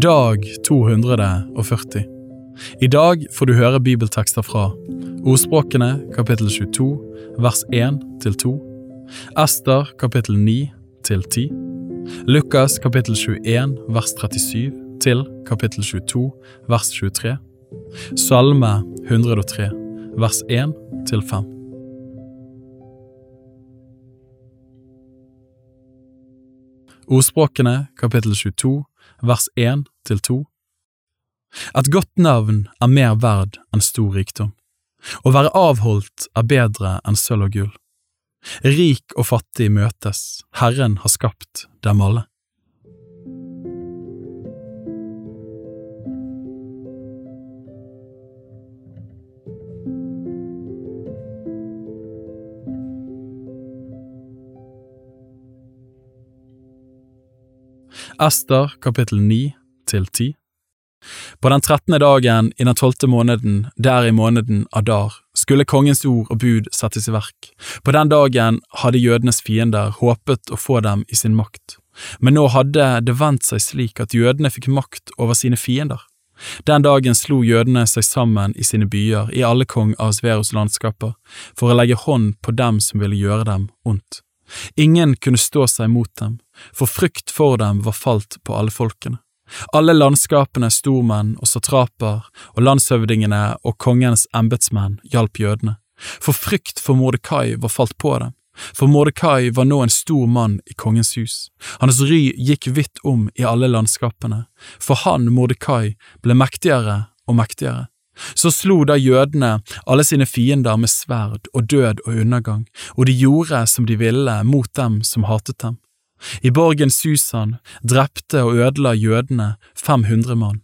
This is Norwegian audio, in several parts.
Dag 240 I dag får du høre bibeltekster fra Ordspråkene kapittel 22 vers 1 til 2 Ester kapittel 9 til 10 Lukas kapittel 21 vers 37 til kapittel 22 vers 23 Salme 103 vers 1 til 5 Ordspråkene kapittel 22 vers 1 til 2 Et godt navn er mer verd enn stor rikdom. Å være avholdt er bedre enn sølv og gull. Rik og fattig møtes, Herren har skapt dem alle. Ester kapittel 9 til 10 På den trettende dagen i den tolvte måneden, der i måneden Adar, skulle kongens ord og bud settes i verk. På den dagen hadde jødenes fiender håpet å få dem i sin makt, men nå hadde det vendt seg slik at jødene fikk makt over sine fiender. Den dagen slo jødene seg sammen i sine byer i alle kong Ahasveros landskaper for å legge hånd på dem som ville gjøre dem ondt. Ingen kunne stå seg mot dem, for frykt for dem var falt på alle folkene. Alle landskapene, stormenn og satraper og landshøvdingene og kongens embetsmenn hjalp jødene, for frykt for Mordekai var falt på dem. For Mordekai var nå en stor mann i kongens hus, hans ry gikk vidt om i alle landskapene, for han, Mordekai, ble mektigere og mektigere. Så slo da jødene alle sine fiender med sverd og død og undergang, og de gjorde som de ville mot dem som hatet dem. I borgen Susan drepte og ødela jødene 500 mann.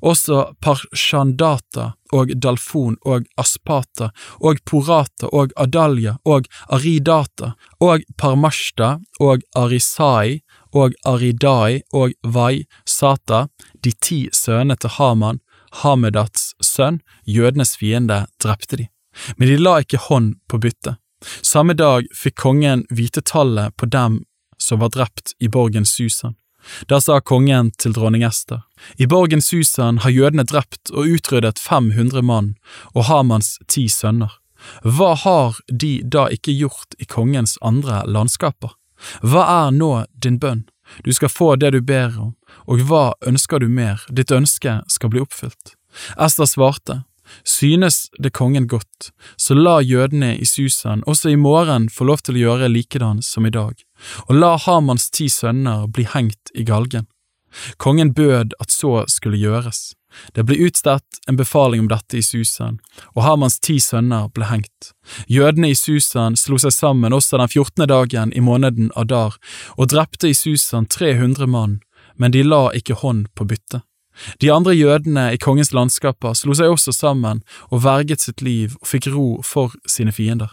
Også Parshandata og Dalfon og Aspata og Porata og Adalja og Aridata og Parmashta og Arisai og Aridai og Vai Sata, de ti sønnene til Haman, Hamedats sønn, jødenes fiende, drepte de. Men de la ikke hånd på byttet. Samme dag fikk kongen vite tallet på dem som var drept i borgen Susan. Da sa kongen til dronning Ester, i borgen Susan har jødene drept og utryddet 500 mann og Hamans ti sønner. Hva har de da ikke gjort i kongens andre landskaper? Hva er nå din bønn? Du skal få det du ber om, og hva ønsker du mer, ditt ønske skal bli oppfylt. Ester svarte, Synes det kongen godt, så la jødene i Susan også i morgen få lov til å gjøre likedan som i dag, og la Hamans ti sønner bli hengt i galgen. Kongen bød at så skulle gjøres. Det ble utstedt en befaling om dette i Susan, og Hamans ti sønner ble hengt. Jødene i Susan slo seg sammen også den fjortende dagen i måneden Adar, og drepte i Susan 300 mann, men de la ikke hånd på byttet. De andre jødene i kongens landskaper slo seg også sammen og verget sitt liv og fikk ro for sine fiender.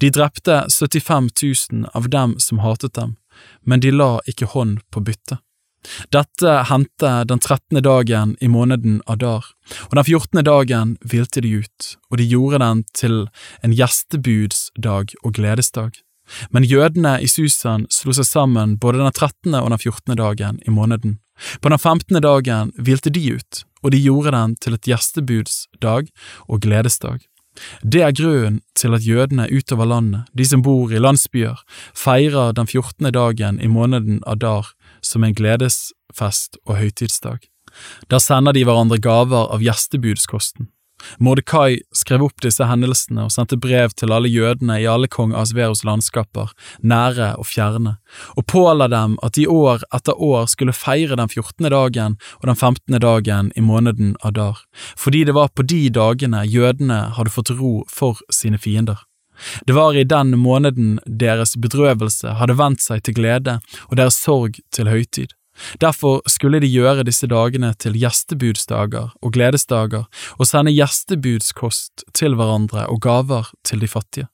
De drepte 75 000 av dem som hatet dem, men de la ikke hånd på byttet. Dette hendte den trettende dagen i måneden Adar, og den fjortende dagen hvilte de ut, og de gjorde den til en gjestebudsdag og gledesdag. Men jødene i Susan slo seg sammen både den trettende og den fjortende dagen i måneden. På den femtende dagen hvilte de ut, og de gjorde den til et gjestebudsdag og gledesdag. Det er grunnen til at jødene utover landet, de som bor i landsbyer, feirer den fjortende dagen i måneden Adar som en gledesfest og høytidsdag. Der sender de hverandre gaver av gjestebudskosten. Mordekai skrev opp disse hendelsene og sendte brev til alle jødene i alle kong Asveros landskaper, nære og fjerne, og påla dem at de år etter år skulle feire den fjortende dagen og den femtende dagen i måneden Adar, fordi det var på de dagene jødene hadde fått ro for sine fiender. Det var i den måneden deres bedrøvelse hadde vendt seg til glede og deres sorg til høytid. Derfor skulle de gjøre disse dagene til gjestebudsdager og gledesdager og sende gjestebudskost til hverandre og gaver til de fattige.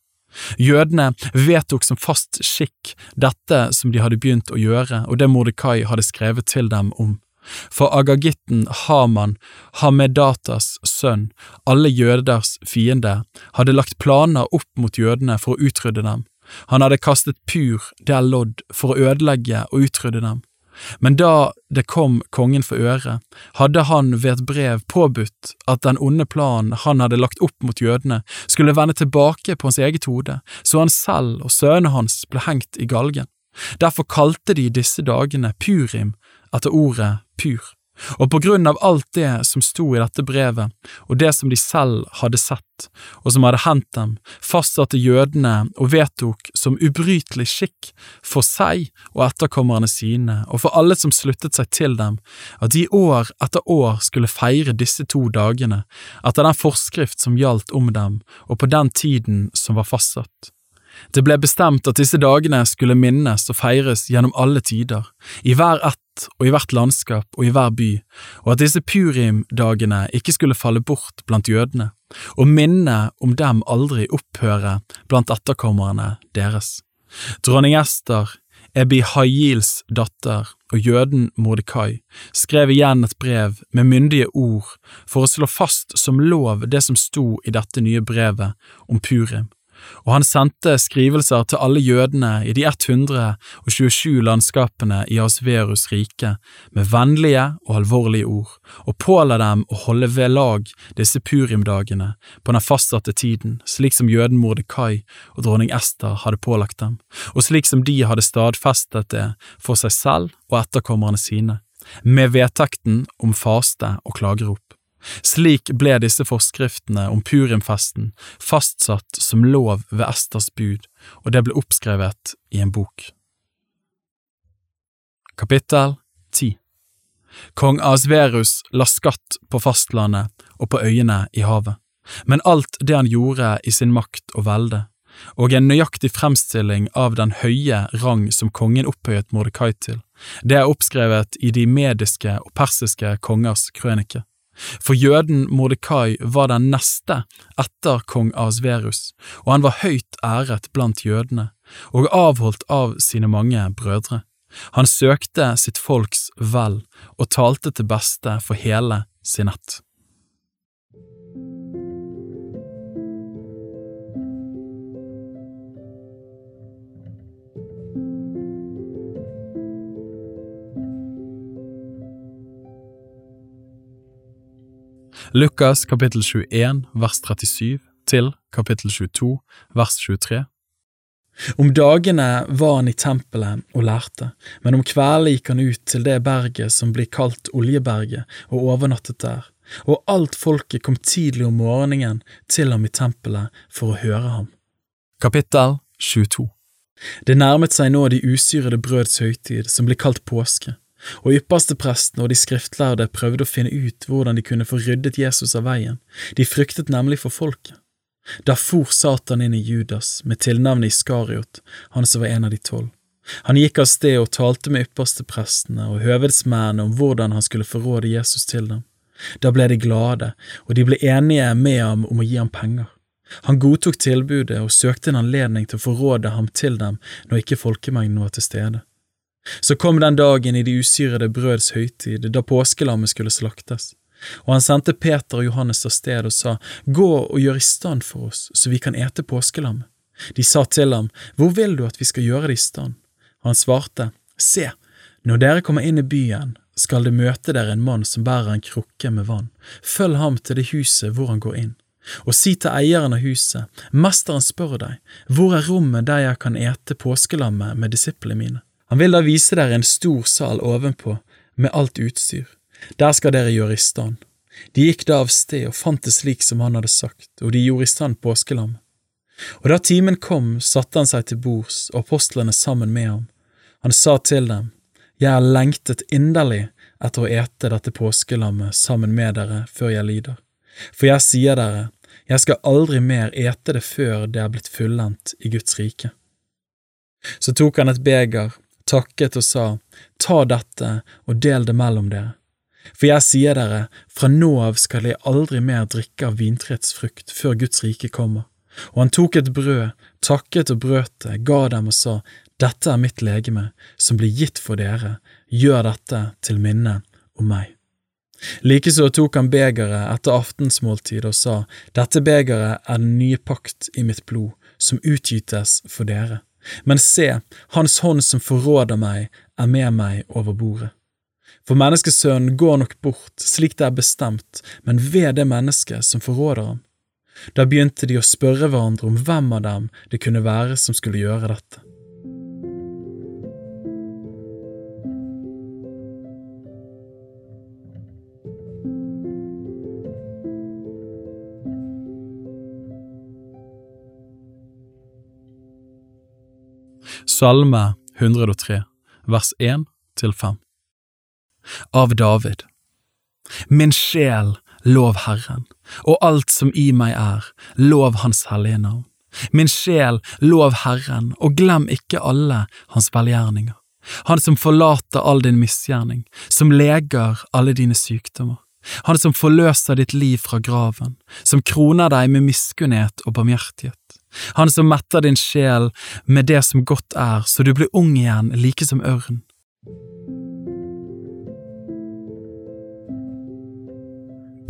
Jødene vedtok som fast skikk dette som de hadde begynt å gjøre og det Mordekai hadde skrevet til dem om. For agagitten Haman, Hamedatas sønn, alle jøders fiende, hadde lagt planer opp mot jødene for å utrydde dem. Han hadde kastet pur, det er lodd, for å ødelegge og utrydde dem. Men da det kom kongen for øre, hadde han ved et brev påbudt at den onde planen han hadde lagt opp mot jødene, skulle vende tilbake på hans eget hode, så han selv og sønnene hans ble hengt i galgen. Derfor kalte de disse dagene Purim etter ordet pur. Og på grunn av alt det som sto i dette brevet, og det som de selv hadde sett, og som hadde hendt dem, fastsatte jødene og vedtok som ubrytelig skikk for seg og etterkommerne sine, og for alle som sluttet seg til dem, at de år etter år skulle feire disse to dagene, etter den forskrift som gjaldt om dem, og på den tiden som var fastsatt. Det ble bestemt at disse dagene skulle minnes og feires gjennom alle tider, i hver ett og i hvert landskap og i hver by, og at disse purim-dagene ikke skulle falle bort blant jødene, og minnet om dem aldri opphøre blant etterkommerne deres. Dronning Ester, Ebi Hayils datter og jøden Mordekai skrev igjen et brev med myndige ord for å slå fast som lov det som sto i dette nye brevet om Purim og han sendte skrivelser til alle jødene i de 127 landskapene i Asverus rike med vennlige og alvorlige ord, og påla dem å holde ved lag disse purimdagene på den fastsatte tiden, slik som jøden Mordekai og dronning Ester hadde pålagt dem, og slik som de hadde stadfestet det for seg selv og etterkommerne sine, med vedtekten om faste og klagerop. Slik ble disse forskriftene om purimfesten fastsatt som lov ved Esters bud, og det ble oppskrevet i en bok. Kapittel 10 Kong Asverus la skatt på fastlandet og på øyene i havet, men alt det han gjorde i sin makt og velde, og en nøyaktig fremstilling av den høye rang som kongen opphøyet Mordekai til, det er oppskrevet i de mediske og persiske kongers krønike. For jøden Mordekai var den neste etter kong Asverus, og han var høyt æret blant jødene, og avholdt av sine mange brødre. Han søkte sitt folks vel og talte til beste for hele sin ett. Lukas kapittel 21 vers 37 til kapittel 22 vers 23. Om dagene var han i tempelet og lærte, men om kvelden gikk han ut til det berget som blir kalt Oljeberget, og overnattet der, og alt folket kom tidlig om morgenen til ham i tempelet for å høre ham. Kapittel 22 Det nærmet seg nå de usyrede brøds høytid, som blir kalt påske og ypperstepresten og de skriftlærde prøvde å finne ut hvordan de kunne få ryddet Jesus av veien, de fryktet nemlig for folket. Da for Satan inn i Judas med tilnavnet Iskariot, han som var en av de tolv. Han gikk av sted og talte med yppersteprestene og høvedsmennene om hvordan han skulle forråde Jesus til dem. Da ble de glade, og de ble enige med ham om å gi ham penger. Han godtok tilbudet og søkte en anledning til å forråde ham til dem når ikke folkemengden var til stede. Så kom den dagen i de usyrede brøds høytid, da påskelammet skulle slaktes. Og han sendte Peter og Johannes av sted og sa, Gå og gjør i stand for oss, så vi kan ete påskelammet. De sa til ham, Hvor vil du at vi skal gjøre det i stand? Og han svarte, Se, når dere kommer inn i byen, skal det møte dere en mann som bærer en krukke med vann. Følg ham til det huset hvor han går inn. Og si til eieren av huset, Mesteren spør deg, hvor er rommet der jeg kan ete påskelammet med disiplene mine? Han vil da vise dere en stor sal ovenpå, med alt utstyr. Der skal dere gjøre i stand. De gikk da av sted og fant det slik som han hadde sagt, og de gjorde i stand påskelammet. Og da timen kom, satte han seg til bords, og apostlene sammen med ham. Han sa til dem, Jeg har lengtet inderlig etter å ete dette påskelammet sammen med dere før jeg lider. For jeg sier dere, jeg skal aldri mer ete det før det er blitt fullendt i Guds rike. Så tok han et beger, takket og sa, Ta dette og del det mellom dere. For jeg sier dere, fra nå av skal jeg aldri mer drikke av vintreets frukt før Guds rike kommer. Og han tok et brød, takket og brøt det, ga dem og sa, Dette er mitt legeme, som blir gitt for dere, gjør dette til minne om meg. Likeså tok han begeret etter aftensmåltid og sa, Dette begeret er den nye pakt i mitt blod, som utgytes for dere. Men se, Hans hånd som forråder meg, er med meg over bordet. For menneskesønnen går nok bort slik det er bestemt, men ved det mennesket som forråder ham. Da begynte de å spørre hverandre om hvem av dem det kunne være som skulle gjøre dette. Salme 103, vers 1 5. Av David Min sjel, lov Herren, og alt som i meg er, lov Hans hellige navn. Min sjel, lov Herren, og glem ikke alle Hans velgjerninger. Han som forlater all din misgjerning, som leger alle dine sykdommer. Han som forløser ditt liv fra graven, som kroner deg med miskunnhet og barmhjertighet. Han som metter din sjel med det som godt er, så du blir ung igjen like som ørn.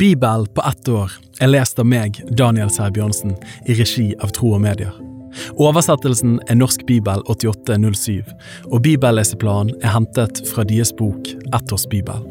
Bibel på ett år er lest av meg, Daniel Sæbjørnsen, i regi av Tro og Medier. Oversettelsen er Norsk bibel 8807, og bibelleseplanen er hentet fra deres bok Ettårs bibel.